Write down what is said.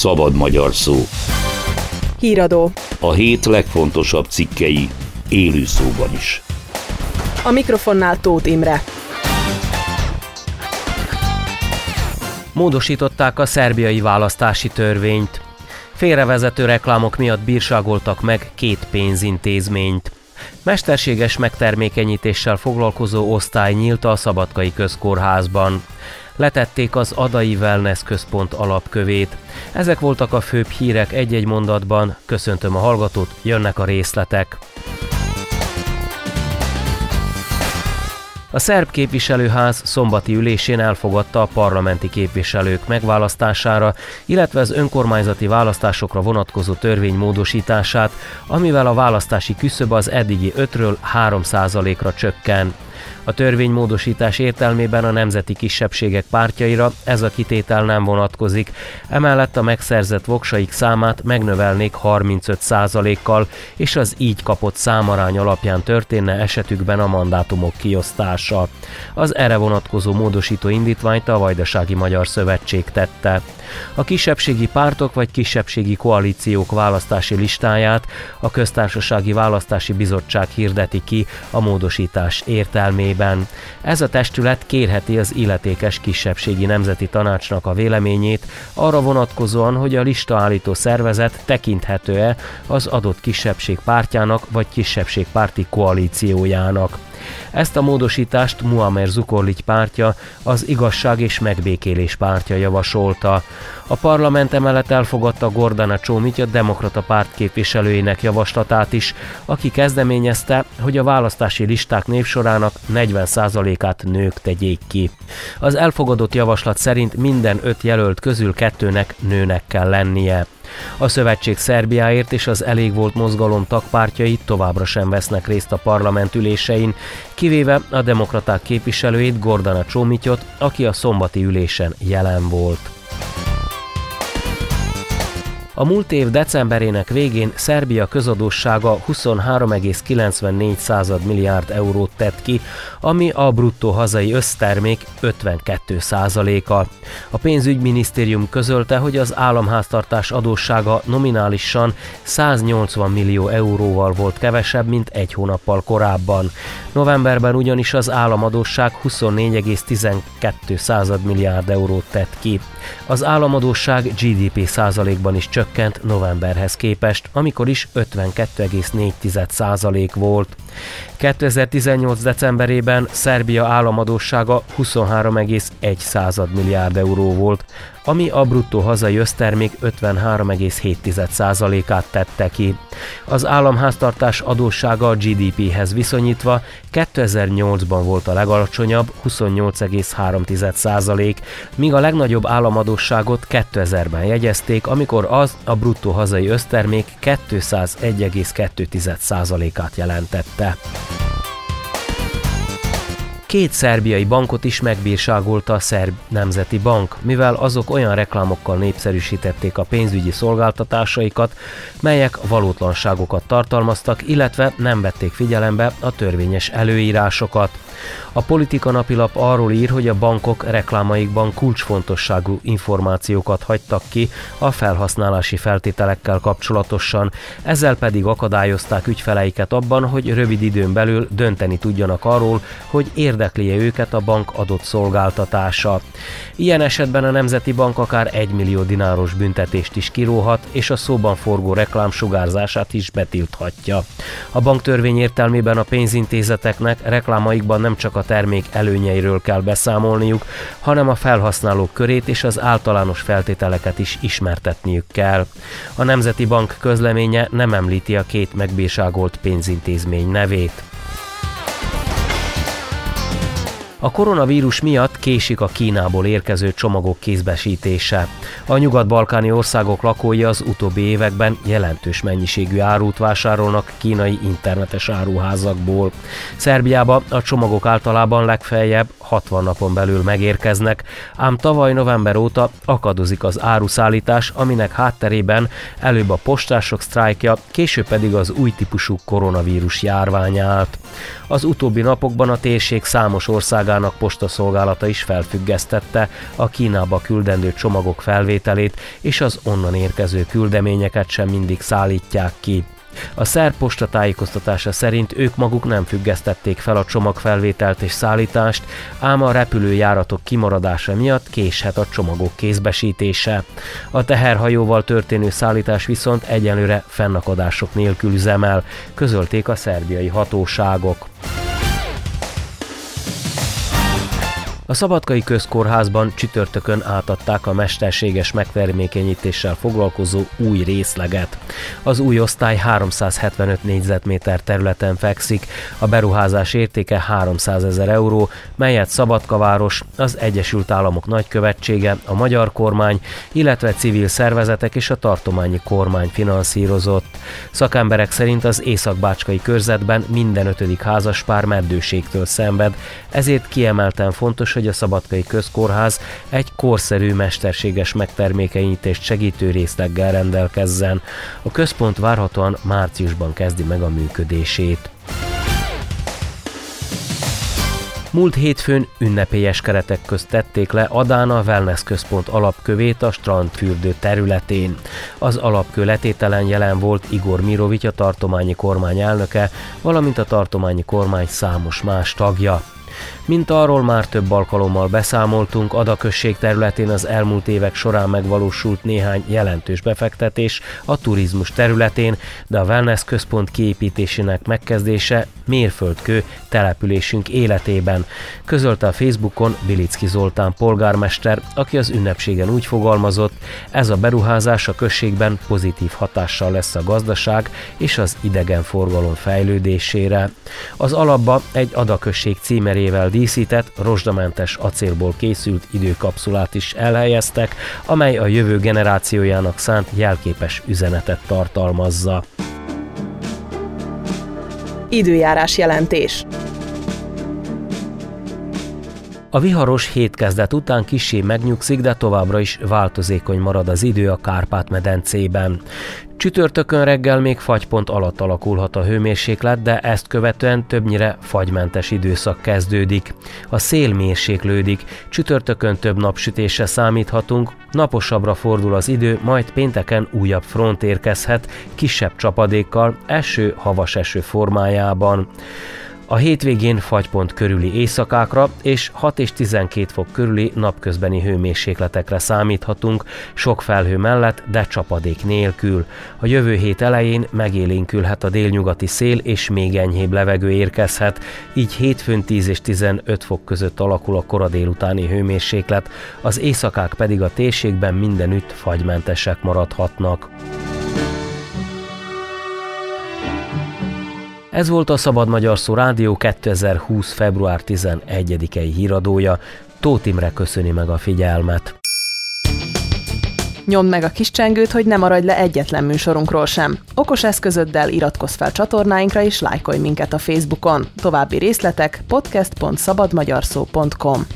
szabad magyar szó. Híradó. A hét legfontosabb cikkei élő szóban is. A mikrofonnál Tóth Imre. Módosították a szerbiai választási törvényt. Félrevezető reklámok miatt bírságoltak meg két pénzintézményt. Mesterséges megtermékenyítéssel foglalkozó osztály nyílt a Szabadkai Közkórházban. Letették az Adai Wellness Központ alapkövét. Ezek voltak a főbb hírek egy-egy mondatban. Köszöntöm a hallgatót, jönnek a részletek. A szerb képviselőház szombati ülésén elfogadta a parlamenti képviselők megválasztására, illetve az önkormányzati választásokra vonatkozó törvény módosítását, amivel a választási küszöb az eddigi 5-ről 3% ra csökken. A törvénymódosítás értelmében a nemzeti kisebbségek pártjaira ez a kitétel nem vonatkozik, emellett a megszerzett voksaik számát megnövelnék 35%-kal, és az így kapott számarány alapján történne esetükben a mandátumok kiosztása. Az erre vonatkozó módosító indítványt a Vajdasági Magyar Szövetség tette. A kisebbségi pártok vagy kisebbségi koalíciók választási listáját a Köztársasági Választási Bizottság hirdeti ki a módosítás értelmében. Ez a testület kérheti az illetékes kisebbségi nemzeti tanácsnak a véleményét arra vonatkozóan, hogy a listaállító szervezet tekinthető-e az adott kisebbség pártjának vagy kisebbségpárti koalíciójának. Ezt a módosítást Muammer Zukorligy pártja, az Igazság és Megbékélés pártja javasolta. A parlament emellett elfogadta Gordana Csómitya demokrata párt képviselőinek javaslatát is, aki kezdeményezte, hogy a választási listák névsorának 40%-át nők tegyék ki. Az elfogadott javaslat szerint minden öt jelölt közül kettőnek nőnek kell lennie. A szövetség Szerbiáért és az Elég volt mozgalom tagpártjai továbbra sem vesznek részt a parlament ülésein, kivéve a demokraták képviselőjét Gordana Csómityot, aki a szombati ülésen jelen volt. A múlt év decemberének végén Szerbia közadóssága 23,94 milliárd eurót tett ki, ami a bruttó hazai össztermék 52 százaléka. A pénzügyminisztérium közölte, hogy az államháztartás adóssága nominálisan 180 millió euróval volt kevesebb, mint egy hónappal korábban. Novemberben ugyanis az államadósság 24,12 milliárd eurót tett ki. Az államadósság GDP százalékban is csökkent novemberhez képest, amikor is 52,4% volt. 2018. decemberében Szerbia államadóssága 23,1 milliárd euró volt, ami a bruttó hazai össztermék 53,7%-át tette ki. Az államháztartás adóssága a GDP-hez viszonyítva 2008-ban volt a legalacsonyabb, 28,3%, míg a legnagyobb államadósságot 2000-ben jegyezték, amikor az a bruttó hazai össztermék 201,2%-át jelentette. hafta. Két szerbiai bankot is megbírságolta a Szerb Nemzeti Bank, mivel azok olyan reklámokkal népszerűsítették a pénzügyi szolgáltatásaikat, melyek valótlanságokat tartalmaztak, illetve nem vették figyelembe a törvényes előírásokat. A politika napilap arról ír, hogy a bankok reklámaikban kulcsfontosságú információkat hagytak ki a felhasználási feltételekkel kapcsolatosan, ezzel pedig akadályozták ügyfeleiket abban, hogy rövid időn belül dönteni tudjanak arról, hogy érdekli-e őket a bank adott szolgáltatása. Ilyen esetben a Nemzeti Bank akár 1 millió dináros büntetést is kiróhat, és a szóban forgó reklám sugárzását is betilthatja. A banktörvény értelmében a pénzintézeteknek reklámaikban nem csak a termék előnyeiről kell beszámolniuk, hanem a felhasználók körét és az általános feltételeket is ismertetniük kell. A Nemzeti Bank közleménye nem említi a két megbírságolt pénzintézmény nevét. A koronavírus miatt késik a Kínából érkező csomagok kézbesítése. A nyugat-balkáni országok lakói az utóbbi években jelentős mennyiségű árut vásárolnak kínai internetes áruházakból. Szerbiába a csomagok általában legfeljebb 60 napon belül megérkeznek, ám tavaly november óta akadozik az áruszállítás, aminek hátterében előbb a postások sztrájkja, később pedig az új típusú koronavírus járvány állt. Az utóbbi napokban a térség számos országának postaszolgálata is felfüggesztette a Kínába küldendő csomagok felvételét, és az onnan érkező küldeményeket sem mindig szállítják ki. A szerb posta tájékoztatása szerint ők maguk nem függesztették fel a csomagfelvételt és szállítást, ám a repülőjáratok kimaradása miatt késhet a csomagok kézbesítése. A teherhajóval történő szállítás viszont egyenlőre fennakadások nélkül üzemel, közölték a szerbiai hatóságok. A Szabadkai Közkórházban csütörtökön átadták a mesterséges megtermékenyítéssel foglalkozó új részleget. Az új osztály 375 négyzetméter területen fekszik, a beruházás értéke 300 ezer euró, melyet Szabadkaváros, az Egyesült Államok nagykövetsége, a magyar kormány, illetve civil szervezetek és a tartományi kormány finanszírozott. Szakemberek szerint az Északbácskai körzetben minden ötödik házaspár meddőségtől szenved, ezért kiemelten fontos, hogy a Szabadkai Közkórház egy korszerű mesterséges megtermékenyítést segítő részleggel rendelkezzen. A központ várhatóan márciusban kezdi meg a működését. Múlt hétfőn ünnepélyes keretek közt tették le Adána Wellness Központ alapkövét a strandfürdő területén. Az alapkő letételen jelen volt Igor Mirovic, a tartományi kormány elnöke, valamint a tartományi kormány számos más tagja. Mint arról már több alkalommal beszámoltunk, Adakösség területén az elmúlt évek során megvalósult néhány jelentős befektetés a turizmus területén, de a wellness központ kiépítésének megkezdése mérföldkő településünk életében, közölte a Facebookon Bilicki Zoltán polgármester, aki az ünnepségen úgy fogalmazott, ez a beruházás a községben pozitív hatással lesz a gazdaság és az idegenforgalom fejlődésére. Az alapba egy adakösség címerével díszített, rozsdamentes acélból készült időkapszulát is elhelyeztek, amely a jövő generációjának szánt jelképes üzenetet tartalmazza. Időjárás jelentés. A viharos hétkezdet után kisé megnyugszik, de továbbra is változékony marad az idő a Kárpát-medencében. Csütörtökön reggel még fagypont alatt alakulhat a hőmérséklet, de ezt követően többnyire fagymentes időszak kezdődik. A szél mérséklődik, csütörtökön több napsütésre számíthatunk, naposabbra fordul az idő, majd pénteken újabb front érkezhet, kisebb csapadékkal, eső, havas eső formájában. A hétvégén fagypont körüli éjszakákra és 6 és 12 fok körüli napközbeni hőmérsékletekre számíthatunk, sok felhő mellett, de csapadék nélkül. A jövő hét elején megélénkülhet a délnyugati szél és még enyhébb levegő érkezhet, így hétfőn 10 és 15 fok között alakul a kora délutáni hőmérséklet, az éjszakák pedig a térségben mindenütt fagymentesek maradhatnak. Ez volt a Szabad Magyar Szó Rádió 2020. február 11-i híradója. Tóth Imre köszöni meg a figyelmet. Nyomd meg a kis csengőt, hogy ne maradj le egyetlen műsorunkról sem. Okos eszközöddel iratkozz fel csatornáinkra és lájkolj minket a Facebookon. További részletek podcast.szabadmagyarszó.com